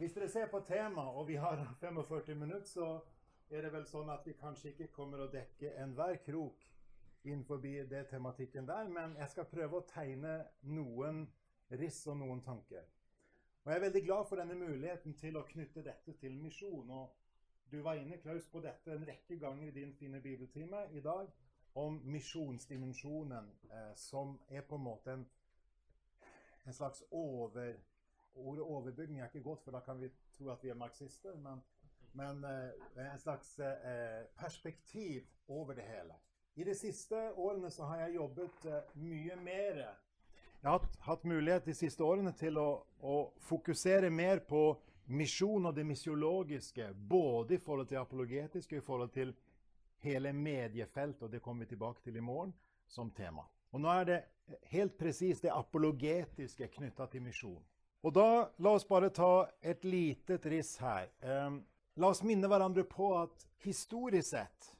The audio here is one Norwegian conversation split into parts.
Hvis dere ser på temaet, og vi har 45 minutter, så er det vel sånn at vi kanskje ikke kommer å dekke enhver krok innenfor det tematikken der, men jeg skal prøve å tegne noen riss og noen tanker. Og Jeg er veldig glad for denne muligheten til å knytte dette til misjon. og Du var inne Klaus, på dette en rekke ganger i din fine bibeltime i dag, om misjonsdimensjonen, eh, som er på en måte en, en slags over Ordet overbygning er ikke godt, for da kan vi tro at vi er marxister. Men, men eh, en slags eh, perspektiv over det hele. I de siste årene så har jeg jobbet eh, mye mer. Jeg har hatt, mulighet de siste årene til å, å fokusere mer på misjon og det misiologiske. Både i forhold til apologetiske og i forhold til hele mediefeltet, og det kommer vi tilbake til i morgen, som tema. Og nå er det helt presis det apologetiske knytta til misjon. Og da, la oss bare ta et lite riss her. Um, la oss minne hverandre på at historisk sett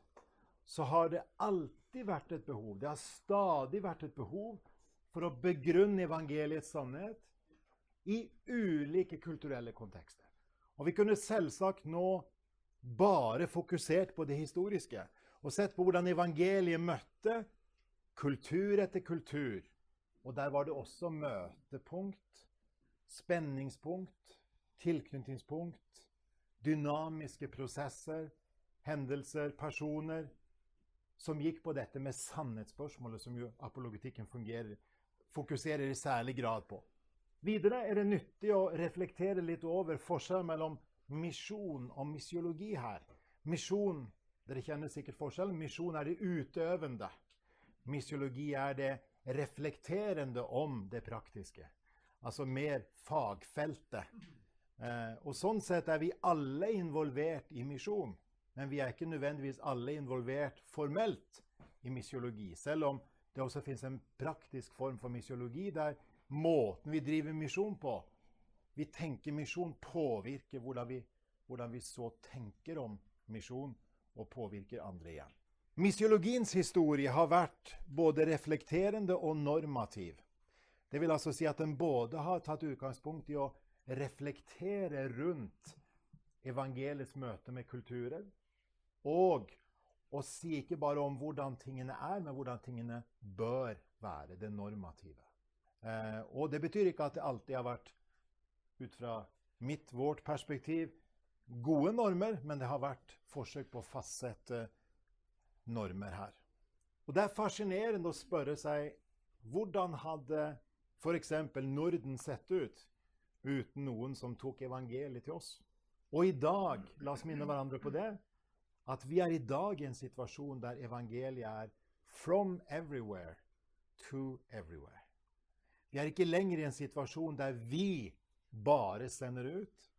så har det alltid vært et behov, det har stadig vært et behov for å begrunne evangeliets sannhet i ulike kulturelle kontekster. Og vi kunne selvsagt nå bare fokusert på det historiske og sett på hvordan evangeliet møtte kultur etter kultur. Og der var det også møtepunkt spenningspunkt, tilknytningspunkt, dynamiske prosesser, hendelser, personer, som gikk på dette med sannhetsspørsmålet, som jo apologetikken fungerer, fokuserer i særlig grad på. Videre er det nyttig å reflektere litt over forskjellen mellom misjon og misiologi her. Misjon dere kjenner sikkert forskjellen. Misjon er det utøvende. Misiologi er det reflekterende om det praktiske altså mer fagfeltet. Eh, og sånn sett er vi alle involvert i misjon, men vi er ikke nødvendigvis alle involvert formelt i misiologi. Selv om det også finnes en praktisk form for misiologi der måten vi driver misjon på Vi tenker misjon påvirker hvordan vi, hvordan vi så tenker om misjon, og påvirker andre igjen. Misiologiens historie har vært både reflekterende og normativ. Det vil altså si at den både har tatt utgangspunkt i å reflektere rundt evangeliets møte med kulturer, og å si ikke bare om hvordan tingene er, men hvordan tingene bør være. Det normative. Eh, og det betyr ikke at det alltid har vært, ut fra mitt, vårt perspektiv, gode normer, men det har vært forsøk på å fastsette normer her. Og det er fascinerende å spørre seg hvordan hadde f.eks. Norden sett ut uten noen som tok evangeliet til oss. Og i dag, la oss minne hverandre på det, at vi er i dag i en situasjon der evangeliet er from everywhere to everywhere. Vi er ikke lenger i en situasjon der vi bare sender ut.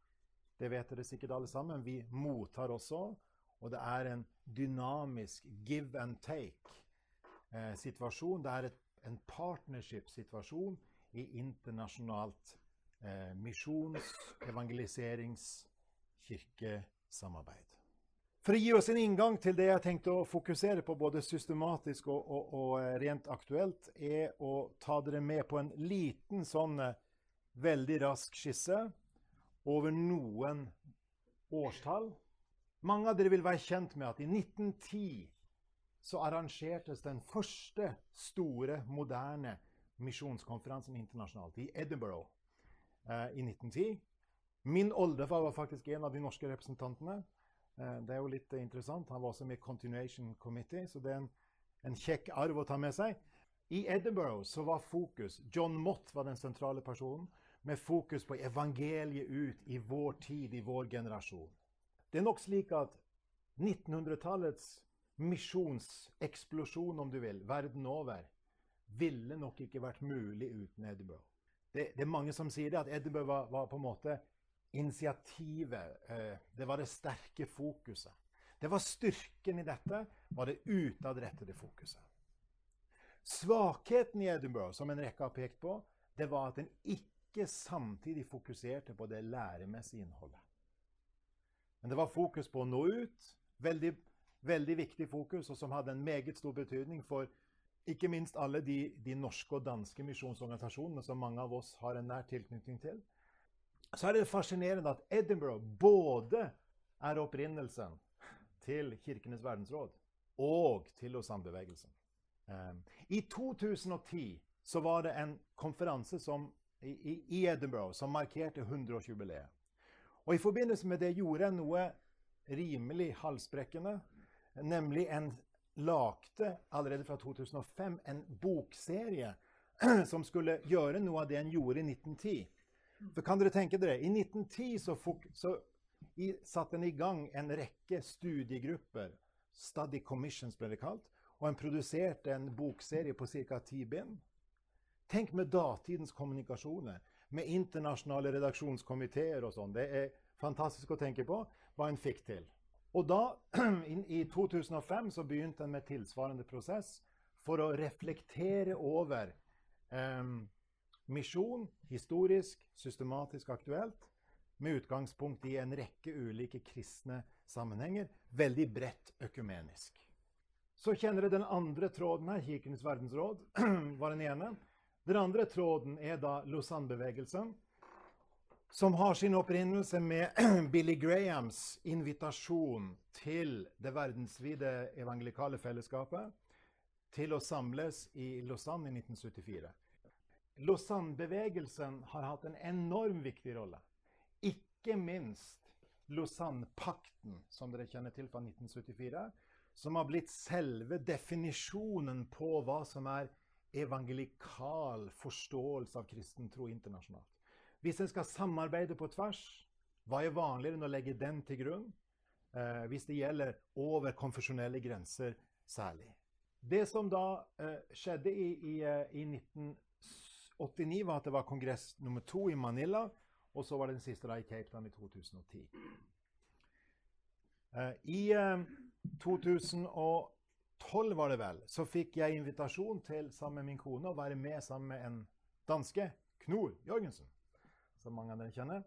Det vet dere sikkert alle sammen. Vi mottar også. Og det er en dynamisk give and take-situasjon. Eh, det er et, en partnership-situasjon i internasjonalt eh, misjons-, evangeliserings-, kirkesamarbeid. For å gi oss en inngang til det jeg tenkte å fokusere på, både systematisk og, og, og eh, rent aktuelt, er å ta dere med på en liten sånn eh, veldig rask skisse over noen årstall. Mange av dere vil være kjent med at i 1910 så arrangertes den første store, moderne misjonskonferansen internasjonalt i Edinburgh eh, i 1910. Min oldefar var faktisk en av de norske representantene. Eh, det er jo litt interessant. Han var også med i Continuation Committee, så det er en, en kjekk arv å ta med seg. I Edinburgh så var fokus John Mott var den sentrale personen, med fokus på evangeliet ut i vår tid, i vår generasjon. Det er nok slik at 1900-tallets misjonseksplosjon, om du vil, verden over, ville nok ikke vært mulig uten Edinburgh. Det, det, er mange som sier det, at Edinburgh var, var, på en måte initiativet, eh, det var det sterke fokuset. Det var styrken i dette, var det utadrettede fokuset. Svakheten i Edinburgh, som en rekke har pekt på, det var at den ikke samtidig fokuserte på det læremessige innholdet. Men det var fokus på å nå ut. Veldig, veldig viktig fokus, og som hadde en meget stor betydning for ikke minst alle de, de norske og danske misjonsorganisasjonene som mange av oss har en nær tilknytning til. Så er det fascinerende at Edinburgh både er opprinnelsen til Kirkenes verdensråd og til Lausanne-bevegelsen. Um, I 2010 så var det en konferanse som, i, i, Edinburgh som markerte 100-årsjubileet. Og I forbindelse med det gjorde jeg noe rimelig halsbrekkende. Nemlig en lagde allerede fra 2005 en bokserie som skulle gjøre noe av det en gjorde i 1910. For kan dere tenke dere, I 1910 så, så satte en i gang en rekke studiegrupper. Study Commissions ble det kalt. Og en produserte en bokserie på ca. ti bind. Tenk med datidens kommunikasjoner, med internasjonale redaksjonskomiteer og sånn. Det er fantastisk å tenke på hva en fikk til. Og da, i 2005, så begynte en med tilsvarende prosess for å reflektere over eh, misjon, historisk, systematisk aktuelt, med utgangspunkt i en rekke ulike kristne sammenhenger, veldig bredt økumenisk. Så kjenner dere den andre tråden her, Kirkenes verdensråd, var den ene. Den andre tråden er da Lausanne-bevegelsen, som har sin opprinnelse med Billy Grahams invitasjon til det verdensvide evangelikale fellesskapet til å samles i Lausanne i 1974. Lausanne-bevegelsen har hatt en enorm viktig rolle. Ikke minst Lausanne-pakten, som dere kjenner til fra 1974, som har blitt selve definisjonen på hva som er evangelikal forståelse av kristen tro internasjonalt. Hvis en skal samarbeide på tvers, hva er vanligere enn å legge den til grunn? Eh, hvis det gjelder over konfesjonelle grenser særlig. Det som da eh, skjedde i, i, eh, i 1989, var at det var kongress nummer to i Manila, og så var det den siste da i Cape Town i 2010. Uh, eh, I uh, eh, 2012 var det vel, så fikk jeg invitasjon til sammen med min kone å være med sammen med en danske, Knor Jørgensen, som mange av dere kjenner.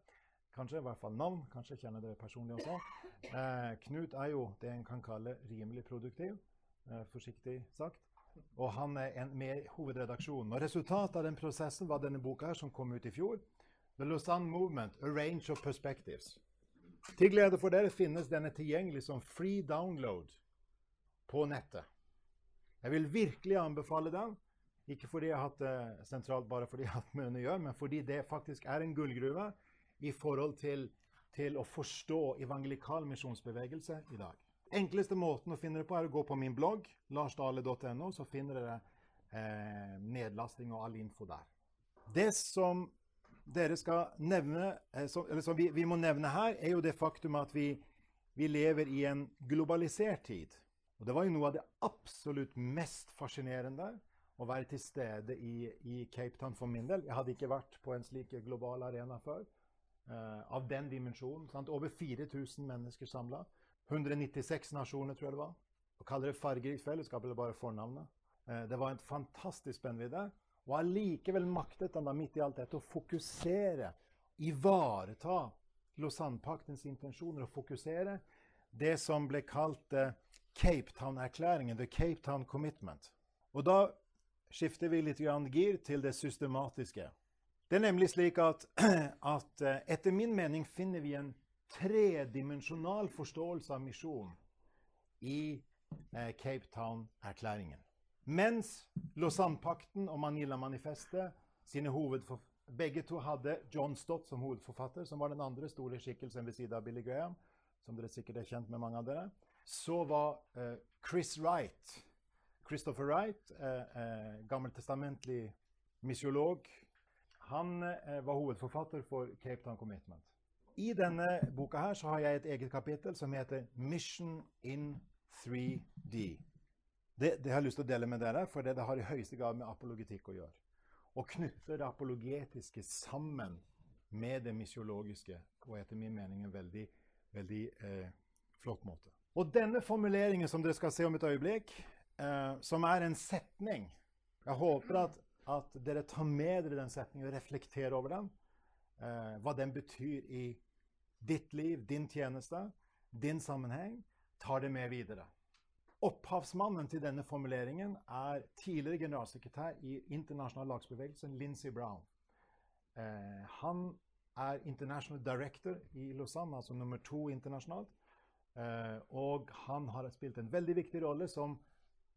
Kanskje i hvert fall navn. Kanskje kjenner dere personlig også. Eh, Knut er jo det en kan kalle rimelig produktiv, forsiktig sagt. Og han er en, med i hovedredaksjonen. Og Resultatet av den prosessen var denne boka her, som kom ut i fjor. The Lausanne Movement, A Range of Perspectives. Til glede for dere finnes denne tilgjengelig som free download på nettet. Jeg vil virkelig anbefale den. Ikke fordi jeg har hatt det sentralt bare fordi jeg har hatt med den å gjøre, men fordi det faktisk er en gullgruve i forhold til, til å forstå evangelikal misjonsbevegelse i dag enkleste måten å finne det på, er å gå på min blogg, larsdale.no, så finner dere eh, nedlasting og all info der. Det som dere skal nevne, eh, som, eller som vi, vi, må nevne her, er jo det faktum at vi, vi lever i en globalisert tid. Og det var jo noe av det absolutt mest fascinerende å være til stede i, i, Cape Town for min del. Jeg hadde ikke vært på en slik global arena før. Uh, av den dimensjonen. Sant? Over 4000 mennesker samla. 196 nasjoner, tror jeg det var. Å kalle det fargerikt fellesskap eller bare fornavnet. Uh, det var en fantastisk spennvidde. Og allikevel maktet han da midt i alt dette å fokusere, ivareta Lausanne-paktens intensjoner og fokusere det som ble kalt uh, Cape Town-erklæringen, The Cape Town Commitment. Og da skifter vi litt gir til det systematiske. Det er nemlig slik at, at uh, etter min mening finner vi en tredimensjonal forståelse av misjon i eh, Cape Town-erklæringen. Mens Lausanne-pakten og Manila-manifestet sine Begge to hadde John Stott som hovedforfatter, som var den andre store skikkelsen ved siden av Billy Graham, som dere sikkert er kjent med mange av dere. Så var eh, Chris Wright, Christopher Wright, eh, eh, gammeltestamentlig misiolog, han eh, var hovedforfatter for Cape Town Commitment. I denne boka her så har jeg et eget kapittel som heter 'Mission in 3D'. Det, det har jeg lyst til å dele med dere, for det, det har i høyeste grad med apologetikk å gjøre. Å knytte det apologetiske sammen med det misiologiske, og etter min mening en veldig, veldig eh, flott måte. Og denne formuleringen som dere skal se om et øyeblikk, eh, som er en setning Jeg håper at, at, dere tar med dere den setningen og reflekterer over den. Eh, hva den betyr i ditt liv, din tjeneste, din sammenheng. Tar det med videre. Opphavsmannen til denne formuleringen er tidligere generalsekretær i internasjonal lagsbevegelsen, Lindsey Brown. Eh, han er international director i Lausanne, altså nummer to internasjonalt. Eh, og han har spilt en veldig viktig rolle som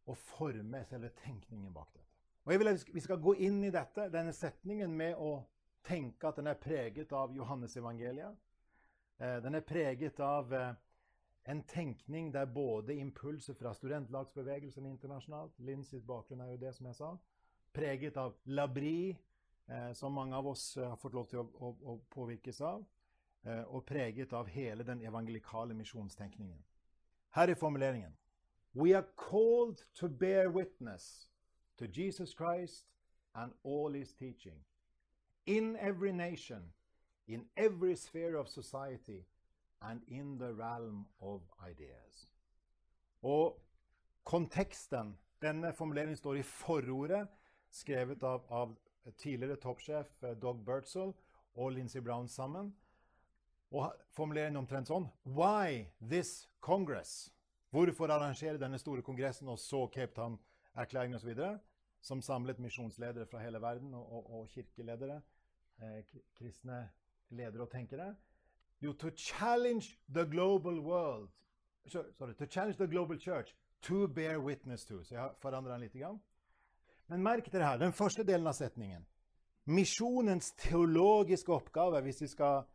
å forme selve tenkningen bak dette. Og jeg vil at Vi skal gå inn i dette, denne setningen med å tenke at den er preget av Johannesevangeliet. Eh, den er preget av eh, en tenkning der både impulser fra studentlagsbevegelsen internasjonalt Lindsys bakgrunn er jo det, som jeg sa. Preget av Labri, eh, som mange av oss har fått lov til å, å, å påvirkes av. Og preget av hele den evangelikale misjonstenkningen. Her er formuleringen. We are called to bear witness to Jesus Christ and all his teaching. In every nation, in every sphere of society, and in the realm of ideas. Og konteksten Denne formuleringen står i forordet, skrevet av, av tidligere toppsjef eh, Dog Bertzel og Lindsey Brown sammen. Og formuleringen omtrent sånn Why this Congress? Hvorfor arrangere denne store kongressen og så Cape Town-erklæringen osv., som samlet misjonsledere fra hele verden og, og, og kirkeledere, eh, kristne ledere og tenkere? Jo, to challenge the global world Sorry, to challenge the global church to bear witness to. Så jeg har forandra den litt. Grann. Men merk dere her, den første delen av setningen. Misjonens teologiske oppgave, hvis vi skal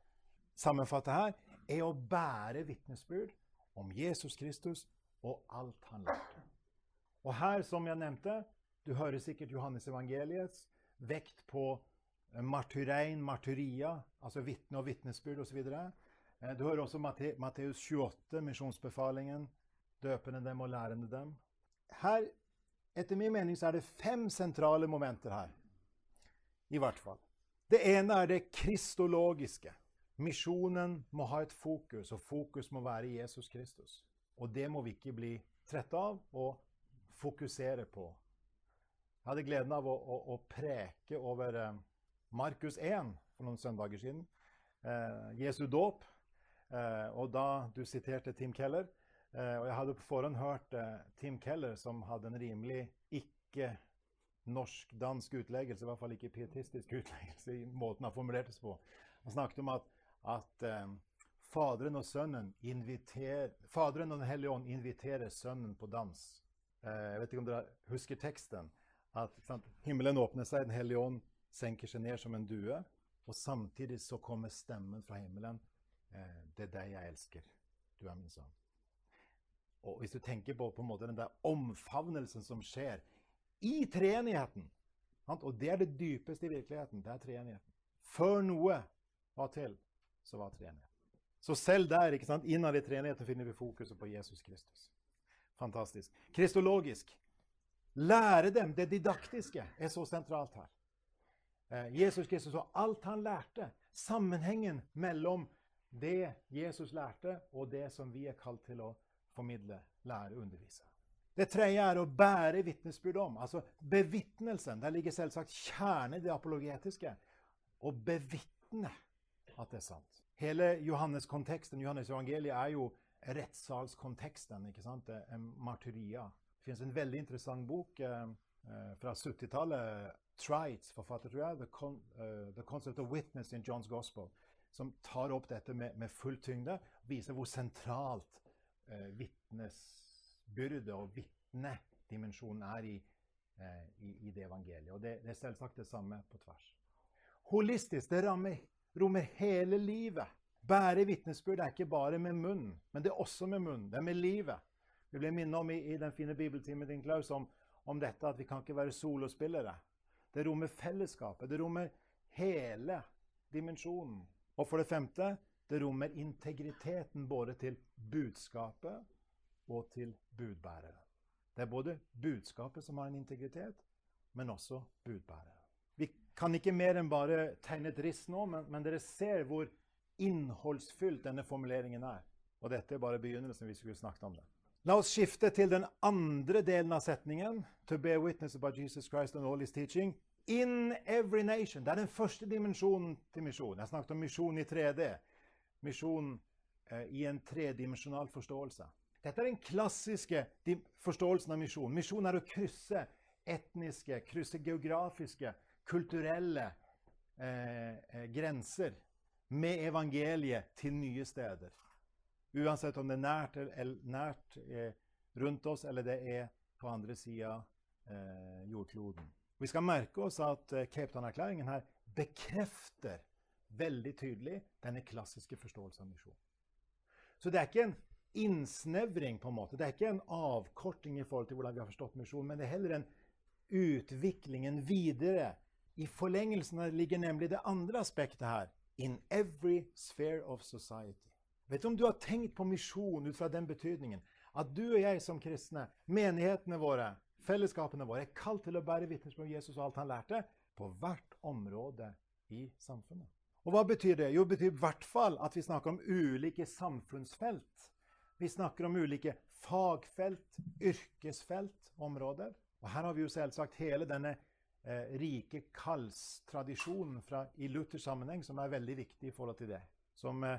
sammenfatte her, er å bære vitnesbyrd om Jesus Kristus og alt han lærte. Og her, som jeg nevnte, du hører sikkert Johannes evangeliets vekt på martyrein, martyria, altså vitne og vitnesbyrd osv. Eh, du hører også Matteus 28, misjonsbefalingen, døpende dem og lærende dem. Her, etter min mening, så er det fem sentrale momenter her. I hvert fall. Det ene er det kristologiske. Misjonen må ha et fokus, og fokus må være Jesus Kristus. Og det må vi ikke bli trette av og fokusere på. Jeg hadde gleden av å, å, å preke over eh, Markus 1 for noen søndager siden. Eh, Jesu dåp. Eh, og da du siterte Tim Keller eh, Og jeg hadde på forhånd hørt eh, Tim Keller, som hadde en rimelig ikke-norsk-dansk utleggelse, i hvert fall ikke pietistisk utleggelse i måten han formulerte seg på. Han snakket om at, at eh, Faderen og Sønnen inviter, Faderen og Den hellige ånd inviterer Sønnen på dans. Eh, jeg vet ikke om dere husker teksten. At sant, himmelen åpner seg, Den hellige ånd senker seg ned som en due. Og samtidig så kommer stemmen fra himmelen. Eh, det er deg jeg elsker. Du er min sønn. Og hvis du tenker på, på måte den der omfavnelsen som skjer i treenigheten Og det er det dypeste i virkeligheten. Det er treenigheten. Før noe var til, så var treenigheten. Så selv der, ikke sant, innad i treenigheten, finner vi fokuset på Jesus Kristus. Fantastisk. Kristologisk. Lære dem det didaktiske er så sentralt her. Eh, Jesus Kristus og alt han lærte. Sammenhengen mellom det Jesus lærte, og det som vi er kalt til å formidle, lære, undervise. Det tredje er å bære vitnesbyrd om. Altså bevitnelsen. Der ligger selvsagt kjernen i det apologetiske. Å bevitne at det er sant. Hele Johannes-konteksten, Johannes evangeliet, er jo rettssalskonteksten. ikke sant? Martyria. Det finnes en veldig interessant bok eh, eh fra 70-tallet Trites, forfatter, tror jeg, the, con, uh, the, Concept of Witness in John's Gospel', som tar opp dette med, med full tyngde, viser hvor sentralt eh, vitnesbyrde og vitnedimensjonen er i, eh, i, i, det evangeliet. Og det, det, er selvsagt det samme på tvers. Holistisk, det rammer, rommer hele livet. Bære vitnesbyrd er ikke bare med munnen, men det er også med munnen. Det er med livet. Vi ble minnet om i, i den fine bibeltimen din, Klaus, om, om dette at vi kan ikke være solospillere. Det rommer fellesskapet. Det rommer hele dimensjonen. Og for det femte det rommer integriteten både til budskapet og til budbæreren. Det er både budskapet som har en integritet, men også budbæreren. Kan ikke mer enn bare tegne et riss nå, men, men dere ser hvor innholdsfylt denne formuleringen er. Og dette er bare begynnelsen. vi skulle snakket om det. La oss skifte til den andre delen av setningen. To bear witness about Jesus Christ and all his teaching. In every nation. Det er den første dimensjonen til misjon. Jeg snakket om misjon i 3D. Misjon eh, i en tredimensjonal forståelse. Dette er den klassiske forståelsen av misjon. Misjon er å krysse etniske, krysse geografiske, kulturelle eh, eh, grenser med evangeliet til nye steder. Uansett om det er nært, eller, nært eh, rundt oss, eller det er på andre sida eh, jordkloden. Vi skal merke oss at eh, Cape Town-erklæringen her bekrefter veldig tydelig denne klassiske forståelsen av misjon. Så det er ikke en innsnevring, på en måte. Det er ikke en avkorting i forhold til hvordan vi har forstått misjon, men det er heller en utvikling, en videre. I forlengelsen ligger nemlig det andre aspektet her. In every sphere of society. Vet du om du har tenkt på misjon ut fra den betydningen? At du og jeg som kristne, menighetene våre, fellesskapene våre, er kalt til å bære vitnesbyrd om Jesus og alt han lærte, på hvert område i samfunnet. Og hva betyr det? Jo, det betyr i hvert fall at vi snakker om ulike samfunnsfelt. Vi snakker om ulike fagfelt, yrkesfelt, områder. Og her har vi jo selvsagt hele denne eh, rike kallstradisjonen i Luthers sammenheng, som er veldig viktig i forhold til det. Som eh,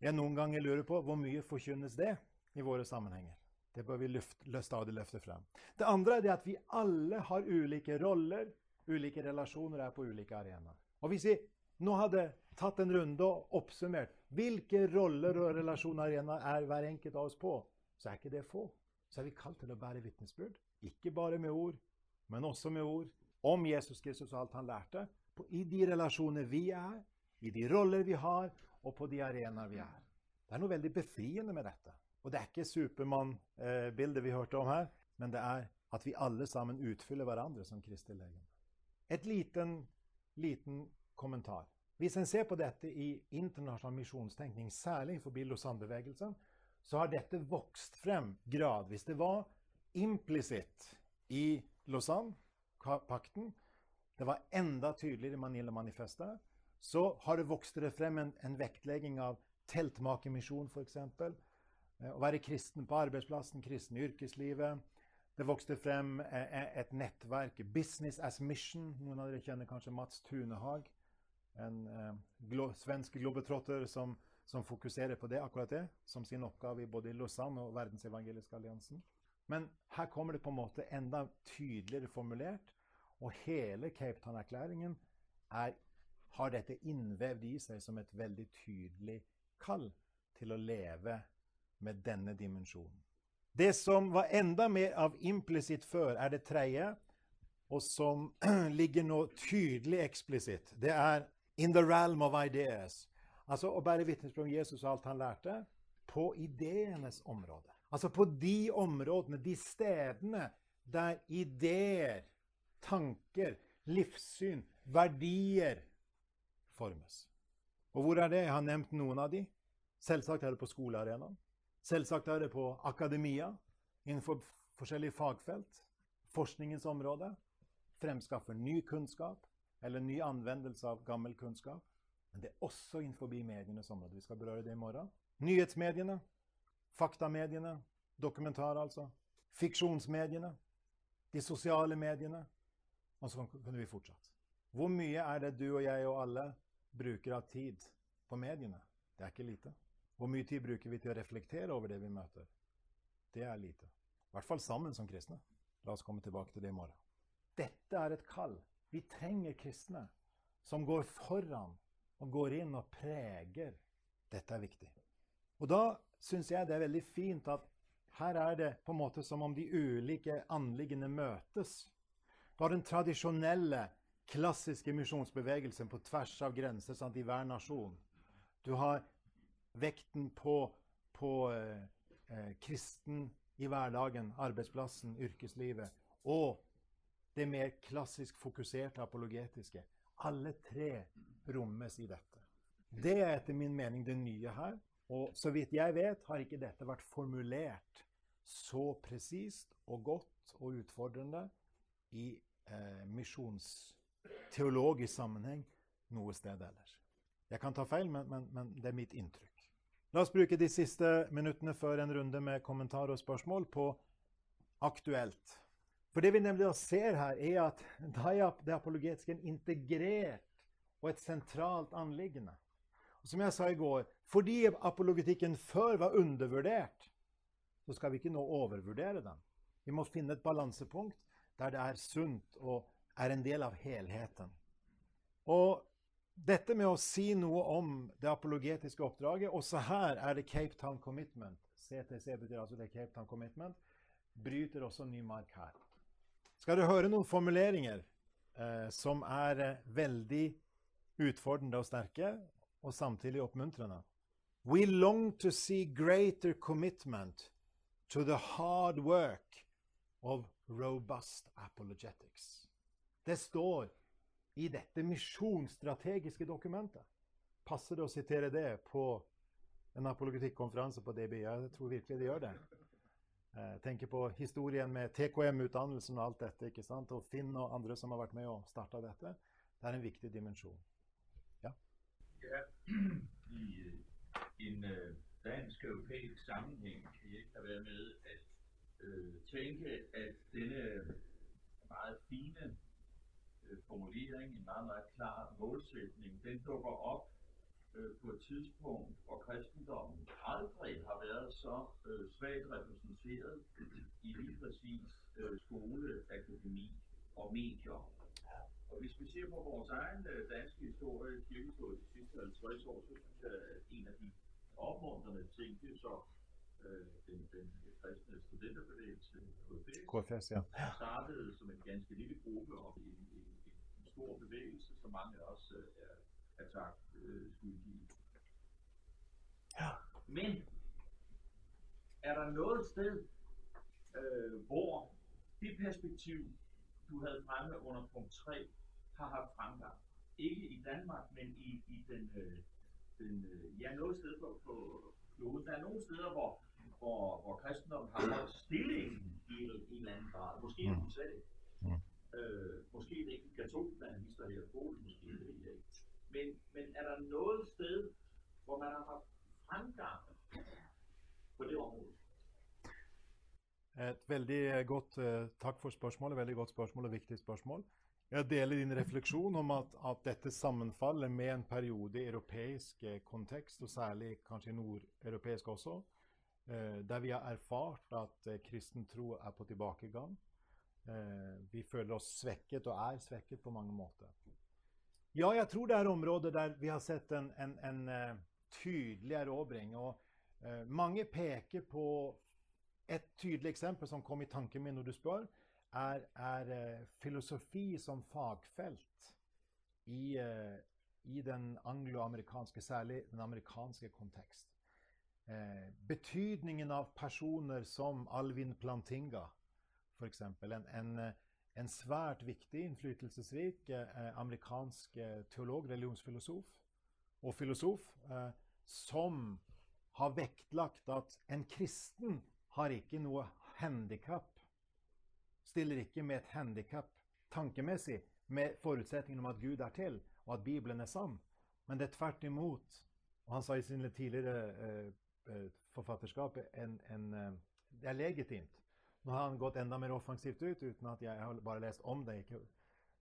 jeg noen ganger lurer på hvor mye forkynnes det i våre sammenhenger. Det bør vi stadig løfte frem. Det andre er det at vi alle har ulike roller, ulike relasjoner er på ulike arenaer. Og hvis vi nå hadde tatt en runde og oppsummert hvilke roller og relasjoner er hver enkelt av oss på, så er ikke det få. Så er vi kalt til å bære vitnesbyrd. Ikke bare med ord, men også med ord om Jesus Kristus og alt han lærte. I de relasjoner vi er, i de roller vi har, og på de arenaer vi er. Det er noe veldig befriende med dette. Og det er ikke Supermann-bildet vi hørte om her, men det er at vi alle sammen utfyller hverandre som Kristi legeme. Et liten, liten kommentar. Hvis en ser på dette i internasjonal misjonstenkning, særlig forbi Lausanne-bevegelsen, så har dette vokst frem gradvis. Det var implisitt i Lausanne-pakten. Det var enda tydeligere i Manila-manifestet. Så har det vokst det frem en, en vektlegging av teltmakermisjon, f.eks. Eh, å være kristen på arbeidsplassen, kristen i yrkeslivet. Det vokste frem eh, eh, et nettverk, Business as Mission. Noen av dere kjenner kanskje Mats Tunehag en glo svensk globetrotter som, som, fokuserer på det, akkurat det som sin oppgave både i Lausanne og Verdensevangeliske alliansen. Men her kommer det på en måte enda tydeligere formulert, og hele Cape Town-erklæringen har dette innvevd i seg som et veldig tydelig kall til å leve med denne dimensjonen. Det som var enda mer av implisitt før, er det tredje, og som ligger nå tydelig eksplisitt. Det er in the realm of ideas. Altså å bære vitnesbyrd om Jesus og alt han lærte, på ideenes område. Altså på de områdene, de stedene der ideer, tanker, livssyn, verdier formes. Og hvor er det? Jeg har nevnt noen av de. Selvsagt er det på skolearenaen. Selvsagt er det på akademia, innenfor forskjellige fagfelt. Forskningens område. Fremskaffer ny kunnskap eller ny anvendelse av gammel kunnskap. Men det er også innenfor medienes område. Vi skal berøre det i morgen. Nyhetsmediene, faktamediene, dokumentar altså, fiksjonsmediene, de sosiale mediene. Og så kunne vi fortsatt. Hvor mye er det du og jeg og alle bruker av tid på mediene? Det er ikke lite. Hvor mye tid bruker vi til å reflektere over det vi møter? Det er lite. I hvert fall sammen som kristne. La oss komme tilbake til det i morgen. Dette er et kall vi trenger kristne som går foran og går inn og preger. Dette er viktig. Og da syns jeg det er veldig fint at her er det på en måte som om de ulike anliggende møtes. Du har den tradisjonelle, klassiske misjonsbevegelsen på tvers av grenser sant, i hver nasjon. Du har vekten på, på eh, eh, kristen i hverdagen, arbeidsplassen, yrkeslivet. Og det mer klassisk fokuserte apologetiske. Alle tre rommes i dette. Det er etter min mening det nye her. Og så vidt jeg vet, har ikke dette vært formulert så presist og godt og utfordrende i eh, misjonsteologisk sammenheng noe sted ellers. Jeg kan ta feil, men, men, men det er mitt inntrykk. La oss bruke de siste minuttene før en runde med kommentarer og spørsmål på aktuelt. For det vi nemlig ser her, er at er det apologetiske en integrert og et sentralt anliggende. Som jeg sa i går, fordi apologetikken før var undervurdert, så skal vi ikke nå overvurdere den. Vi må finne et balansepunkt der det er sunt og er en del av helheten. Og dette med å si noe om det apologetiske oppdraget Også her er det Cape Town Commitment. CTC betyr altså det Cape Town Commitment. Bryter også ny mark her. Skal du høre noen formuleringer eh, som er eh, veldig utfordrende og sterke, og samtidig oppmuntrende? We long to see greater commitment to the hard work of robust apologetics. Det står i dette misjonsstrategiske dokumentet. Passer det å sitere det på en apologetikkonferanse på DBI? Jeg tror virkelig det gjør det. Jeg eh, tenker på historien med TKM-utdannelsen og alt dette. ikke sant? Og Finn og andre som har vært med og starta dette. Det er en viktig dimensjon. Ja. I en øh, dansk-europæisk sammenheng kan jeg ikke være med at øh, tenke at denne meget fine øh, formulering, en meget, meget klar målsætning, den dukker op øh, på et tidspunkt, hvor kristendommen aldrig har været så øh, svagt repræsenteret i lige præcis øh, skole, akademi og medier. Og hvis vi ser på vores egen øh, danske historie, kirkehistorie de sidste 50 år, så synes jeg, at en af de opmuntrende ting, det er så øh, den, den kristne studenterbevægelse, KFS, ja. startede som en ganske lille gruppe og en, en stor bevægelse, som mange også øh, er, er tak øh, skyldige. Ja. Men er der noget sted, øh, hvor det perspektiv, du havde fremme under punkt 3, har haft fremgang? Ikke i Danmark, men i, i den, øh, den øh, ja, noget sted på, på kloden. Der er nogle steder, hvor, hvor, hvor kristendommen har holdt stillingen i en, en eller anden grad. Måske i USA. Mm. Øh, måske det ikke katolske her Polen, måske det ved jeg ikke. Men, men er der noget sted, hvor man har haft fremgang på det område? Et veldig godt, uh, Takk for spørsmålet. Veldig godt spørsmål og viktig spørsmål. Jeg deler din refleksjon om at, at, dette sammenfaller med en periode i europeisk eh, kontekst, og særlig kanskje nordeuropeisk også, der vi har erfart at kristen tro er på tilbakegang. Eh, vi føler oss svekket, og er svekket på mange måter. Ja, jeg tror det er områder der vi har sett en, en, en tydelig erobring. Og mange peker på et tydelig eksempel som kom i tanken min når du spør, er, er uh, filosofi som fagfelt i, i den angloamerikanske, særlig den amerikanske kontekst. betydningen av personer som Alvin Plantinga, f.eks. En, en, en svært viktig, innflytelsesrik eh, amerikansk eh, teolog, religionsfilosof og filosof, eh, som har vektlagt at en kristen har ikke noe handikap. Stiller ikke med et handikap tankemessig med forutsetningen om at Gud er til, og at Bibelen er sann. Men det er tvert imot. Og han sa i sine tidligere eh, eh forfatterskap en, en, eh, det er legitimt nå har han gått enda mer offensivt ut, uten at jeg har bare lest om det. ikke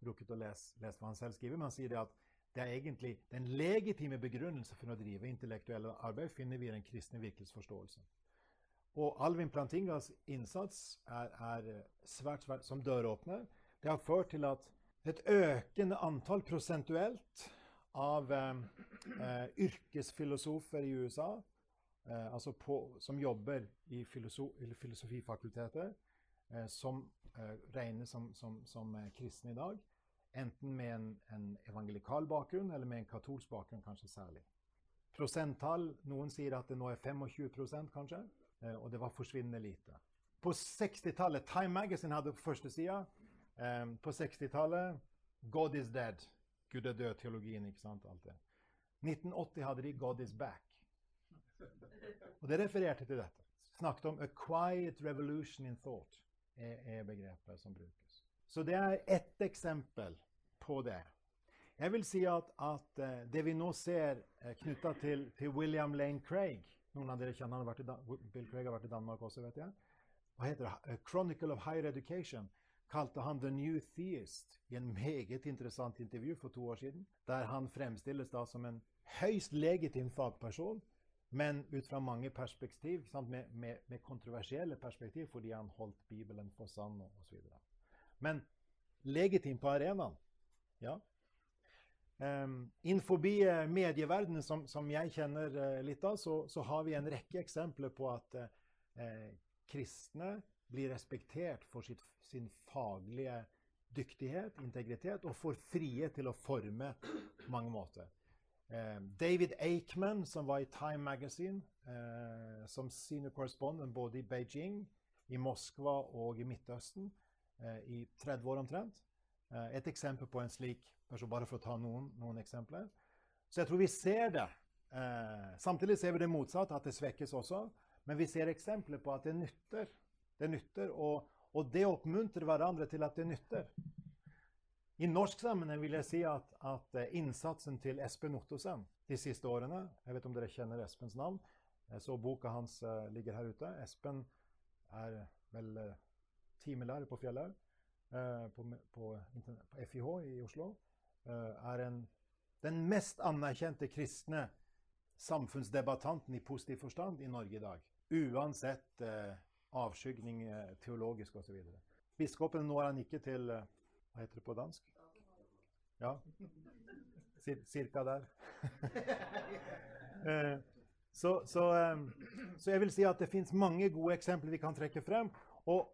rukket å lese, lese hva han selv skriver, men han sier det at det er egentlig den legitime begrunnelse for å drive intellektuelle arbeid finner vi i den kristne virkelighetsforståelsen. Og Alvin Plantingas innsats er, er svært, svært som døråpner. Det har ført til at et økende antall prosentuelt av eh, eh yrkesfilosofer i USA eh, altså på, som jobber i filosof, filosofifakulteter, eh, som eh, regnes som, som, som eh, kristne i dag. Enten med en, en, evangelikal bakgrunn eller med en katolsk bakgrunn, kanskje særlig. Prosenttall Noen sier at det nå er 25 kanskje, og det var forsvinnende lite. På 60-tallet Time Magazine hadde førstesida. Eh, på 60-tallet God is dead. Gud er død-teologien. ikke sant, alt det. 1980 hadde de God is back. Og det refererte til dette. Snakket om 'a quiet revolution in thought', er, begrepet som brukes. Så det er ett eksempel på det. Jeg vil si at, at eh, det vi nå ser knytta til, til, William Lane Craig Noen av dere kjenner han Bill Craig har vært i Danmark også, vet jeg. Hva heter det? A Chronicle of Higher Education kalte han The New Theist i en meget interessant intervju for to år siden, der han fremstilles da som en høyst legitim fagperson, men ut fra mange perspektiv, med, med, med, kontroversielle perspektiv, fordi han holdt Bibelen for sann osv. Men legitim på arenaen, ja. Innenfor uh, medieverdenen, som, som, jeg kjenner uh, litt av, så, så, har vi en rekke eksempler på at eh, kristne blir respektert for sitt, sin faglige dyktighet, integritet, og får frihet til å forme mange måter. David Aikman, som var i Time Magazine som senior correspondent både i Beijing, i Moskva og i Midtøsten i 30 år omtrent. Et eksempel på en slik person, bare for å ta noen, noen eksempler. Så jeg tror vi ser det. Eh, samtidig ser vi det motsatte, at det svekkes også. Men vi ser eksempler på at det nytter. Det nytter, og, og det oppmuntrer hverandre til at det nytter. I norsk sammenheng vil jeg si at, at eh, innsatsen til Espen Ottosen de siste årene Jeg vet om dere kjenner Espens navn. Så boka hans ligger her ute. Espen er vel timelærer på Fjellhaug på, på, på FIH i Oslo. Eh, er en, den mest anerkjente kristne samfunnsdebattanten i positiv forstand i Norge i dag. Uansett eh, avskygning eh, teologisk osv. Biskopen når han ikke til eh, Hva heter det på dansk? Ja, cirka der. eh, så, så, eh, så, jeg vil si at det fins mange gode eksempler vi kan trekke frem. Og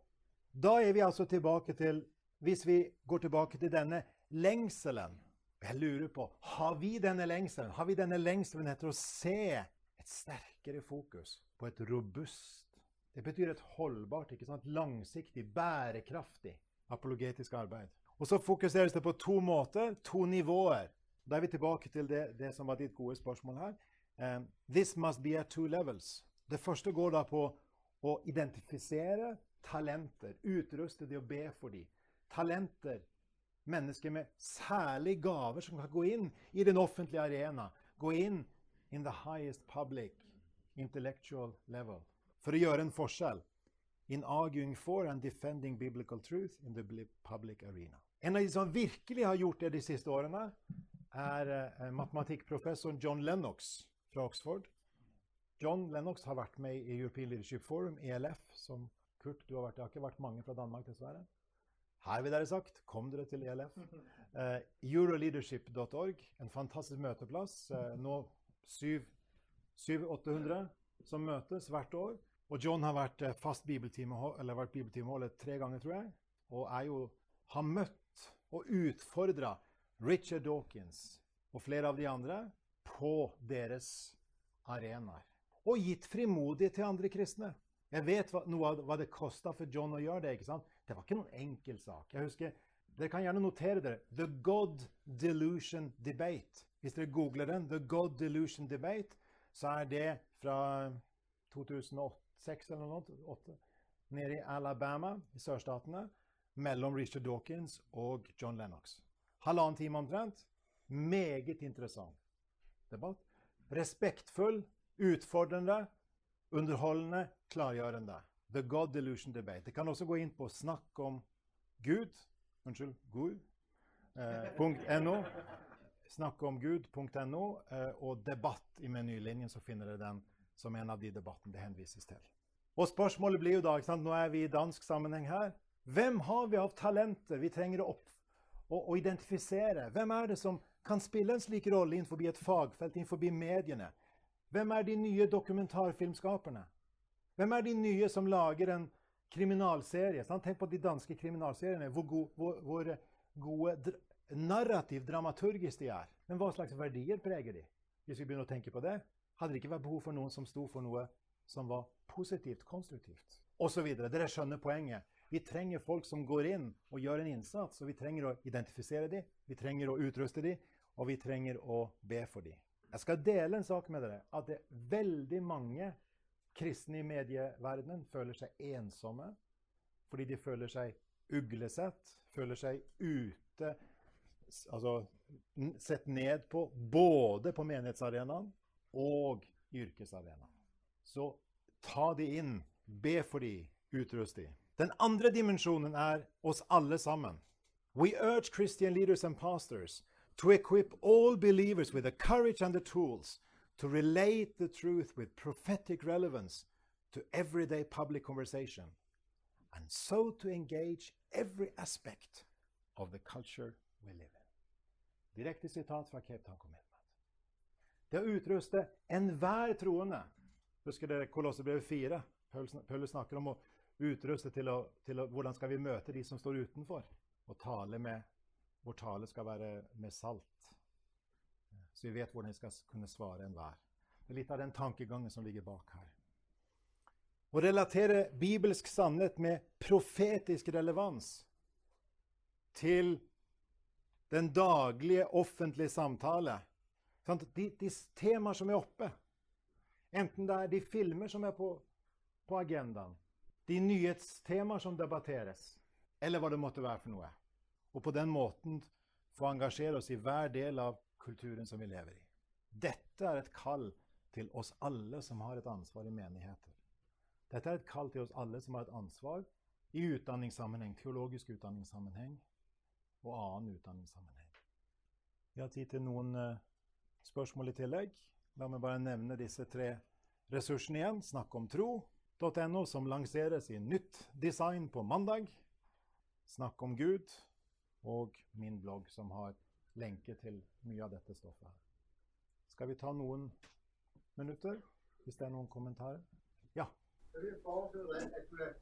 da er vi altså tilbake til Hvis vi går tilbake til denne lengselen. Jeg lurer på har vi denne lengselen Har vi denne lengselen etter å se et sterkere fokus på et robust Det betyr et holdbart, ikke sant, langsiktig, bærekraftig apologetisk arbeid. Og så fokuseres det på to måter, to nivåer. Da er vi tilbake til det, det som var ditt gode spørsmål her. Um, this must be at two levels. Det første går da på å identifisere talenter, utruste de og be for de. Talenter Mennesker med særlige gaver som kan gå inn i den offentlige arena. Gå inn in the highest public intellectual level. For å gjøre en forskjell. In arguing for and defending biblical truth in the public arena. En av de som virkelig har gjort det de siste årene, er uh, matematikkprofessoren John Lennox fra Oxford. John Lennox har vært med i European Leadership Forum, ELF, som Kurt, du har vært, det har ikke vært mange fra Danmark, dessverre. Her vil dere sagt, kom dere til ELF. Uh, eh, Euroleadership.org, en fantastisk møteplass. Uh, nå 700-800 som møtes hvert år. Og John har vært uh, fast bibeltimeholder tre ganger, tror jeg. Og er jo, har møtt og utfordra Richard Dawkins og flere av de andre på deres arenaer. Og gitt frimodighet til andre kristne. Jeg vet hva, noe av hva det kosta for John å gjøre det. ikke sant? Det var ikke noen enkel sak. Jeg husker, Dere kan gjerne notere dere. The God Delusion Debate. Hvis dere googler den, The God Delusion Debate, så er det fra 2006 eller noe, 8, nede i Alabama, i sørstatene, mellom Richard Dawkins og John Lennox. Halvannen time omtrent. Meget interessant debatt. Respektfull, utfordrende, underholdende, klargjørende. The God Delusion Debate. Det kan også gå inn på Snakk om Gud. Unnskyld, Gud. Eh, .no. Snakkomgud.no. Eh, og debatt i menylinjen, så finner dere den som en av de debattene det henvises til. Og spørsmålet blir jo da, ikke sant? Nå er vi i dansk sammenheng her. Hvem har vi av talenter vi trenger opp, å, å identifisere? Hvem er det som kan spille en slik rolle innenfor et fagfelt, innenfor mediene? Hvem er de nye dokumentarfilmskaperne? Hvem er de nye som lager en kriminalserie? Sant? Tenk på de danske kriminalseriene. Hvor, go hvor, hvor gode dr narrativ dramaturgisk de er. Men hva slags verdier preger de? Hvis vi begynner å tenke på det, hadde det ikke vært behov for noen som sto for noe som var positivt, konstruktivt, osv. Dere skjønner poenget. Vi trenger folk som går inn og gjør en innsats. og Vi trenger å identifisere dem, vi trenger å utruste dem, og vi trenger å be for dem. Jeg skal dele en sak med dere. At det er veldig mange Kristne i medieverdenen føler seg ensomme fordi de føler seg uglesett, føler seg ute, altså, sett ned på både på menighetsarenaen og yrkesarenaen. Så ta de inn, be for de, utrust de. Den andre dimensjonen er oss alle sammen. We urge Christian leaders and pastors to equip all believers with the courage and the tools to relate the truth with prophetic relevance to everyday public conversation, and so to engage every aspect of the culture we live in. Direkte sitat fra Cape Town Commitment. Det å utruste enhver troende Husker dere Kolossebrevet 4? Paulus snakker om å utruste til, å, til å, hvordan skal vi møte de som står utenfor. Og tale med, Vår tale skal være med salt. Så vi vet hvordan vi skal kunne svare enhver. Det er litt av den tankegangen som ligger bak her. Å relatere bibelsk sannhet med profetisk relevans til den daglige offentlige samtale. De, de temaer som er oppe, enten det er de filmer som er på, på agendaen, de nyhetstemaer som debatteres, eller hva det måtte være for noe. Og på den måten få engasjere oss i hver del av kulturen som vi lever i. Dette er et kall til oss alle som har et ansvar i menigheter. Dette er et kall til oss alle som har et ansvar i utdanningssammenheng, teologisk utdanningssammenheng, og annen utdanningssammenheng. Vi har tid til noen uh, spørsmål i tillegg. La meg bare nevne disse tre ressursene igjen. Snakk om tro.no, som lanseres i nytt design på mandag. Snakk om Gud. Og min blogg, som har lenke til mye av dette stoffet. her. Skal vi ta noen minutter, hvis det er noen kommentarer? Ja. Jeg vil foreslå at du er.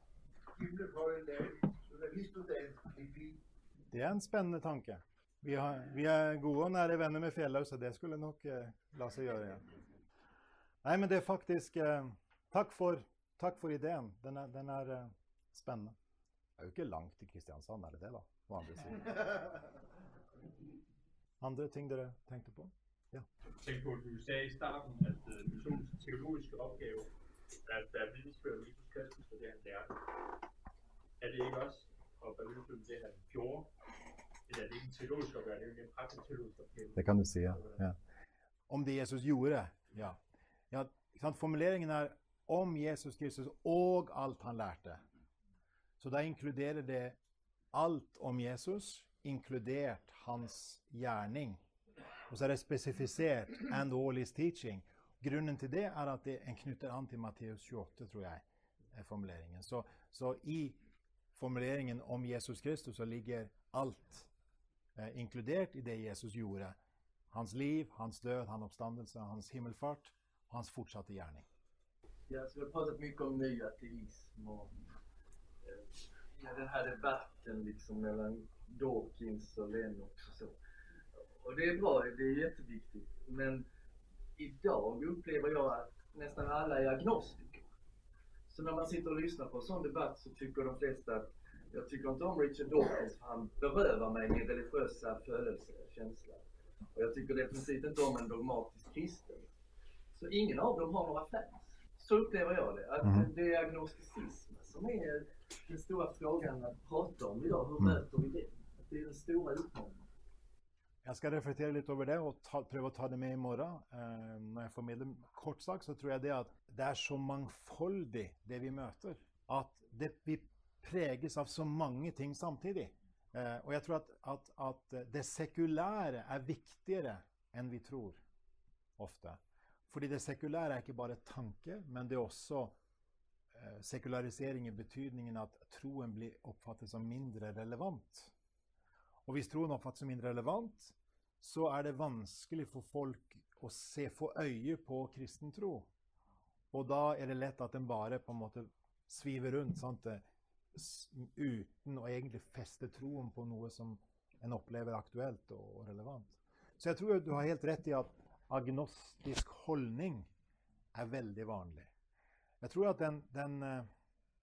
Det er en spennende tanke. Vi, har, vi er gode og nære venner med Fjellhaug, så det skulle nok eh, la seg gjøre. igjen. Nei, men det er faktisk eh, takk, for, takk, for, ideen. Den er, den er eh, spennende. Det er jo ikke langt til Kristiansand, er det det, da? På andre siden. Andre ting dere tenkte på? Ja. Tenk på, du sa i starten at uh, missionens teologiske oppgave er at er vidnesbyrd om Jesus Kristus, for det han lærte. Er det ikke også og belønne det han gjorde. Eller er det ikke en teologisk oppgave, det er jo en praktisk teologisk oppgave. Det kan du si, ja. ja. Om det Jesus gjorde, ja. ja Formuleringen er om Jesus Kristus og alt han lærte. Så da inkluderer det alt om Jesus, inkludert hans gjerning. Og så er det spesifisert 'and all his teaching'. Grunnen til det er at det, en knytter an til Matteus 28, tror jeg, er formuleringen. Så, så i formuleringen om Jesus Kristus, så ligger alt eh, inkludert i det Jesus gjorde. Hans liv, hans død, hans oppstandelse, hans himmelfart og hans fortsatte gjerning. Ja, så vi har pratet mye om ny og eh, ja, den här debatten liksom mellan Dawkins och Lennox och så. Och det är bra, det är jätteviktigt. Men idag upplever jag att nästan alla är agnostiker. Så när man sitter och lyssnar på en sån debatt så tycker de flesta att jag tycker inte om Richard Dawkins för han berövar mig min religiösa födelsekänsla. Och jag tycker definitivt inte om en dogmatisk kristen. Så ingen av dem har några fans. Så upplever jag det. Att mm. det är agnosticism som är den stora frågan att prata om idag. Hur mm. möter vi det? Det den store utfordringen. Jeg skal reflektere litt over det og ta, prøve å ta det med i morgen. Eh, når jeg formidler kort sagt, så tror jeg det at det er så mangfoldig, det vi møter, at det, vi preges av så mange ting samtidig. Eh, og jeg tror at, at, at, det sekulære er viktigere enn vi tror ofte. Fordi det sekulære er ikke bare tanke, men det er også eh, sekularisering i betydningen at troen blir oppfattet som mindre relevant. Og hvis troen oppfattes som mindre relevant, så er det vanskelig for folk å se, få øye på kristen tro. Og da er det lett at den bare på en måte sviver rundt sant? uten å egentlig feste troen på noe som en opplever aktuelt og relevant. Så jeg tror du har helt rett i at agnostisk holdning er veldig vanlig. Jeg tror at den, den, eh,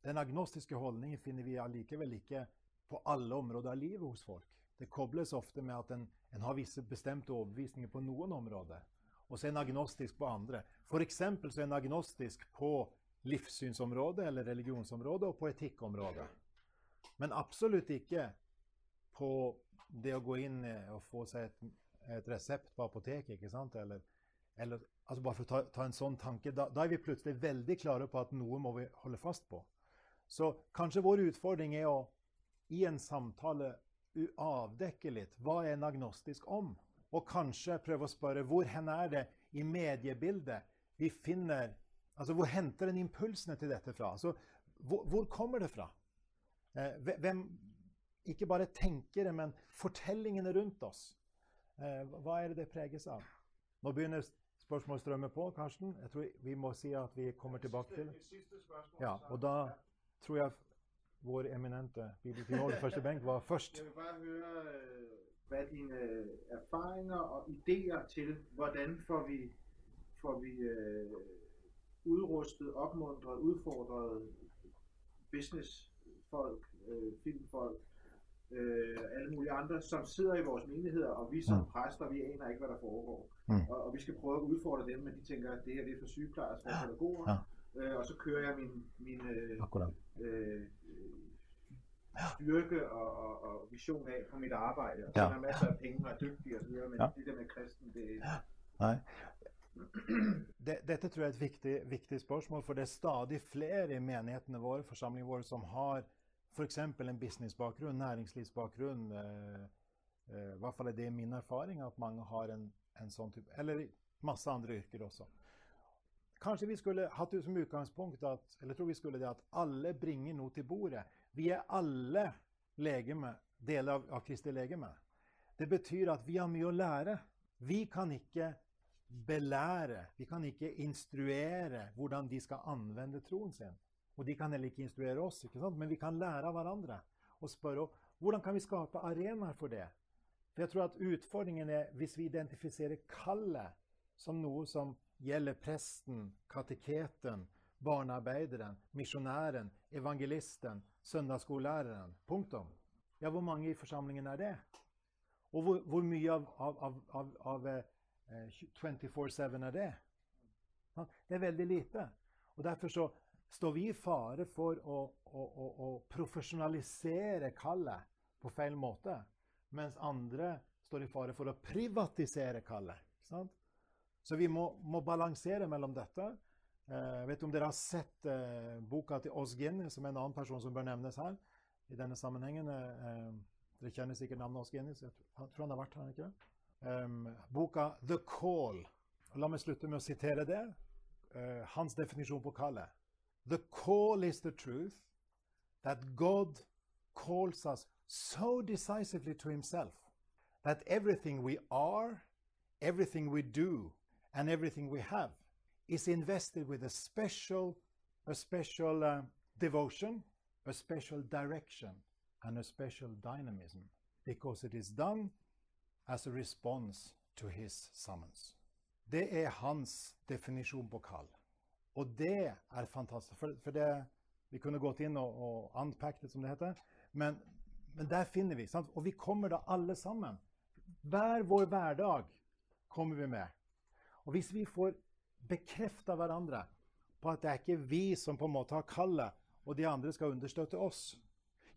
den agnostiske holdningen finner vi allikevel ikke på alle områder av livet hos folk. Det kobles ofte med at en, en har visse bestemte overbevisninger på noen områder, og så er en agnostisk på andre. F.eks. så er en agnostisk på livssynsområdet eller religionsområdet og på etikkområdet. Men absolutt ikke på det å gå inn og få seg et, et resept på apoteket, ikke sant? Eller, eller altså bare for å ta, ta en sånn tanke, da, da, er vi plutselig veldig klare på at noe må vi holde fast på. Så kanskje vår utfordring er å i en samtale avdekke litt hva er en agnostisk om? Og kanskje prøve å spørre hvor hen er det i mediebildet vi finner Altså hvor henter en impulsene til dette fra? Altså, hvor, hvor kommer det fra? Eh, hvem, ikke bare tenkere, men fortellingene rundt oss. Eh, hva er det det preges av? Nå begynner spørsmålsstrømmen på, Karsten. Jeg tror vi må si at vi kommer tilbake til Ja, og da tror jeg vår eminente bibelteolog første benk var først. Jeg vil bare høre øh, hva dine erfaringer og ideer til hvordan får vi, får vi uh, udrustet, oppmuntret, utfordret businessfolk, uh, filmfolk, uh, alle mulige andre, som sitter i vores menigheder, og vi som mm. præster, vi aner ikke, hva der foregår. Mm. Og, og, vi skal prøve å utfordre dem, men de tenker at det her det er for sygeplejersker og pædagoger. Ja. Og så kører jeg min, min uh, styrke og, og, og, visjon av for mitt arbeid. Og ja. masser af penger og er dyktig videre, Men ja. det der med kristen, det Nei. Dette tror jeg er et viktig, viktig, spørsmål, for det er stadig flere i menighetene våre, forsamlingene våre, som har f.eks. en businessbakgrunn, næringslivsbakgrunn. Eh, eh, I hvert fall er det min erfaring at mange har en, en sånn type Eller masse andre yrker også. Kanskje vi skulle hatt det som utgangspunkt at, eller tror vi skulle det at alle bringer noe til bordet. Vi er alle legeme, deler av, av Kristi legeme. Det betyr at vi har mye å lære. Vi kan ikke belære, vi kan ikke instruere hvordan de skal anvende troen sin. Og de kan heller ikke instruere oss, ikke sant? men vi kan lære av hverandre. Og spørre hvordan kan vi skape arenaer for det. For jeg tror at Utfordringen er hvis vi identifiserer kallet som noe som gjelder presten, kateketen, barnearbeideren, misjonæren, evangelisten, søndagsskolelæreren. Punktum. Ja, hvor mange i forsamlingen er det? Og hvor, hvor mye av, av, av, av eh, 24-7 er det? Det er veldig lite. Og Derfor så står vi i fare for å, å, å, å profesjonalisere kallet på feil måte, mens andre står i fare for å privatisere kallet. Sant? Så vi må, må balansere mellom dette. Eh, jeg vet om dere har sett eh, boka til Osgin, som er en annen person som bør nevnes her. i denne sammenhengen. Eh, dere kjenner sikkert navnet Osgin. Jeg tror han har vært her. ikke? det? boka 'The Call'. La meg slutte med å sitere det. Hans definisjon på kallet. The call is the truth that God calls us so decisively to himself that everything we are, everything we do, and everything we have is invested with a special, a special uh, devotion, a special direction, and a special dynamism, because it is done as a response to his summons. Det er hans definisjon på kall. Og det er fantastisk. For, for det, vi kunne gått inn og, og det, som det heter. Men, men der finner vi. Sant? Og vi kommer da alle sammen. Hver vår hverdag kommer vi med. Og hvis vi får bekrefta hverandre på at det er ikke vi som på en måte har kallet, og de andre skal understøtte oss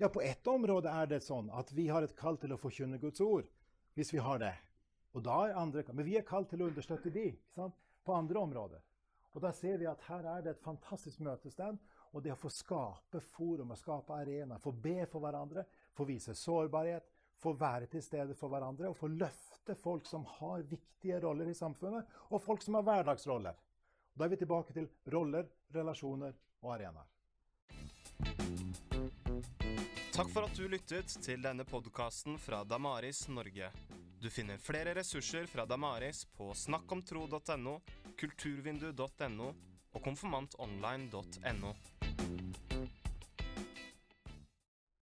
Ja, på ett område er det sånn at vi har et kall til å forkynne Guds ord. Hvis vi har det. Og da er andre, Men vi er kalt til å understøtte de på andre områder. Og da ser vi at her er det et fantastisk møtested. Og det å få skape forum og skape arena, få be for hverandre, få vise sårbarhet, få være til stede for hverandre og få løfte folk som har viktige roller i samfunnet, og folk som har hverdagsroller. Da er vi tilbake til roller, relasjoner og arenaer. Takk for at du lyttet til denne podkasten fra Damaris Norge. Du finner flere ressurser fra Damaris på snakkomtro.no, kulturvindu.no og konfirmantonline.no.